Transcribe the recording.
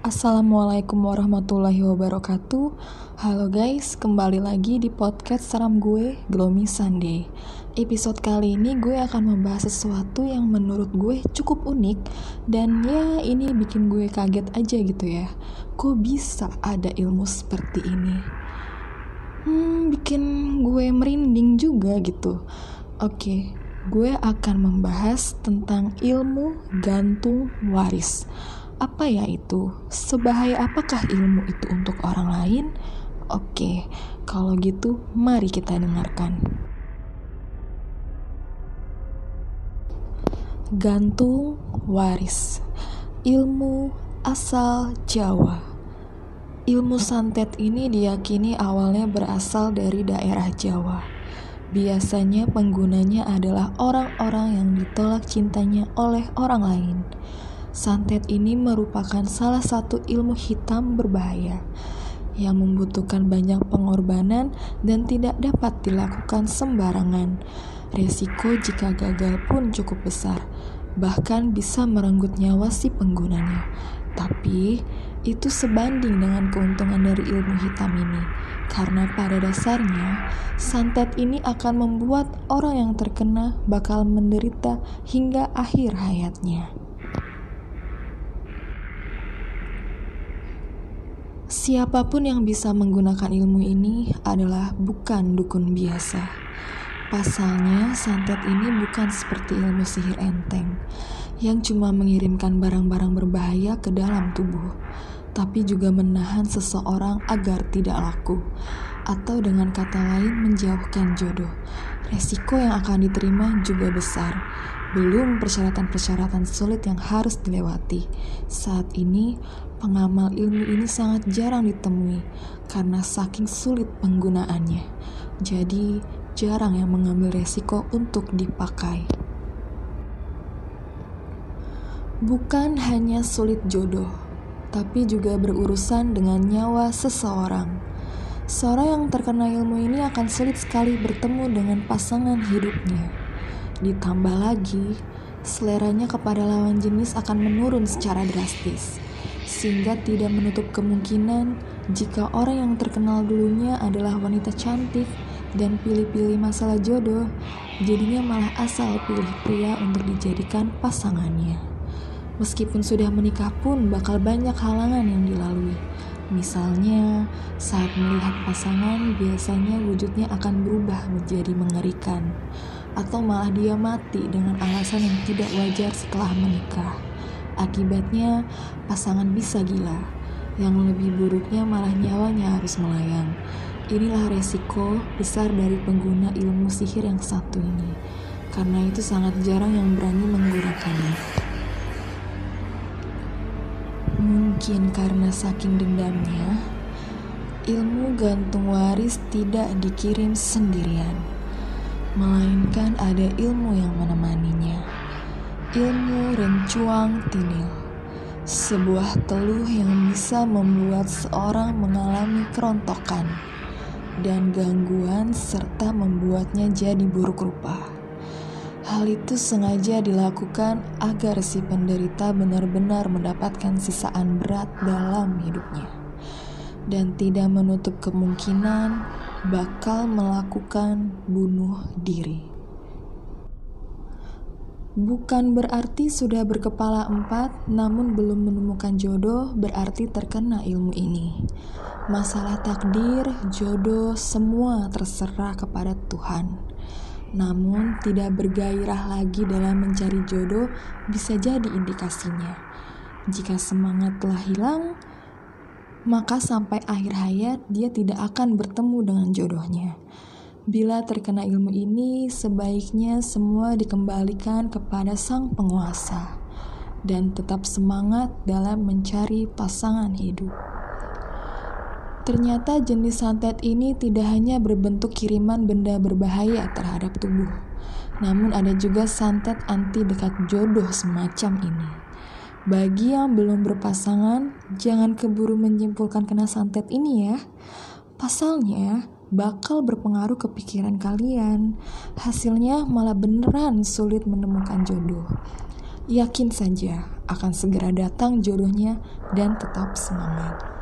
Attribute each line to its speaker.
Speaker 1: Assalamualaikum warahmatullahi wabarakatuh. Halo guys, kembali lagi di podcast seram gue, Gloomy Sunday. Episode kali ini gue akan membahas sesuatu yang menurut gue cukup unik Dan ya ini bikin gue kaget aja gitu ya. Kok bisa ada ilmu seperti ini? Hmm, bikin gue merinding juga gitu. Oke, gue akan membahas tentang ilmu gantung waris apa ya itu? Sebahaya apakah ilmu itu untuk orang lain? Oke, kalau gitu mari kita dengarkan. Gantung waris Ilmu asal Jawa Ilmu santet ini diyakini awalnya berasal dari daerah Jawa. Biasanya penggunanya adalah orang-orang yang ditolak cintanya oleh orang lain santet ini merupakan salah satu ilmu hitam berbahaya yang membutuhkan banyak pengorbanan dan tidak dapat dilakukan sembarangan. Resiko jika gagal pun cukup besar, bahkan bisa merenggut nyawa si penggunanya. Tapi, itu sebanding dengan keuntungan dari ilmu hitam ini, karena pada dasarnya santet ini akan membuat orang yang terkena bakal menderita hingga akhir hayatnya. Siapa pun yang bisa menggunakan ilmu ini adalah bukan dukun biasa. Pasalnya, santet ini bukan seperti ilmu sihir enteng yang cuma mengirimkan barang-barang berbahaya ke dalam tubuh, tapi juga menahan seseorang agar tidak laku, atau dengan kata lain menjauhkan jodoh. Resiko yang akan diterima juga besar, belum persyaratan-persyaratan sulit yang harus dilewati. Saat ini, pengamal ilmu ini sangat jarang ditemui karena saking sulit penggunaannya. Jadi, jarang yang mengambil resiko untuk dipakai. Bukan hanya sulit jodoh, tapi juga berurusan dengan nyawa seseorang. Seorang yang terkena ilmu ini akan sulit sekali bertemu dengan pasangan hidupnya. Ditambah lagi, seleranya kepada lawan jenis akan menurun secara drastis sehingga tidak menutup kemungkinan jika orang yang terkenal dulunya adalah wanita cantik dan pilih-pilih masalah jodoh, jadinya malah asal pilih pria untuk dijadikan pasangannya. Meskipun sudah menikah pun bakal banyak halangan yang dilalui. Misalnya, saat melihat pasangan biasanya wujudnya akan berubah menjadi mengerikan, atau malah dia mati dengan alasan yang tidak wajar setelah menikah. Akibatnya, pasangan bisa gila. Yang lebih buruknya malah nyawanya harus melayang. Inilah resiko besar dari pengguna ilmu sihir yang satu ini. Karena itu sangat jarang yang berani menggunakannya. Mungkin karena saking dendamnya, ilmu gantung waris tidak dikirim sendirian, melainkan ada ilmu yang menemaninya. Ilmu rencuang tinil. Sebuah teluh yang bisa membuat seorang mengalami kerontokan Dan gangguan serta membuatnya jadi buruk rupa. Hal itu sengaja dilakukan agar si penderita benar-benar mendapatkan sisaan berat dalam hidupnya dan tidak menutup kemungkinan bakal melakukan bunuh diri. Bukan berarti sudah berkepala empat, namun belum menemukan jodoh, berarti terkena ilmu ini. Masalah takdir, jodoh, semua terserah kepada Tuhan. Namun, tidak bergairah lagi dalam mencari jodoh bisa jadi indikasinya. Jika semangat telah hilang, maka sampai akhir hayat dia tidak akan bertemu dengan jodohnya. Bila terkena ilmu ini, sebaiknya semua dikembalikan kepada sang penguasa dan tetap semangat dalam mencari pasangan hidup. Ternyata jenis santet ini tidak hanya berbentuk kiriman benda berbahaya terhadap tubuh, namun ada juga santet anti dekat jodoh semacam ini. Bagi yang belum berpasangan, jangan keburu menyimpulkan kena santet ini ya. Pasalnya, bakal berpengaruh ke pikiran kalian. Hasilnya malah beneran sulit menemukan jodoh. yakin saja akan segera datang jodohnya dan tetap semangat.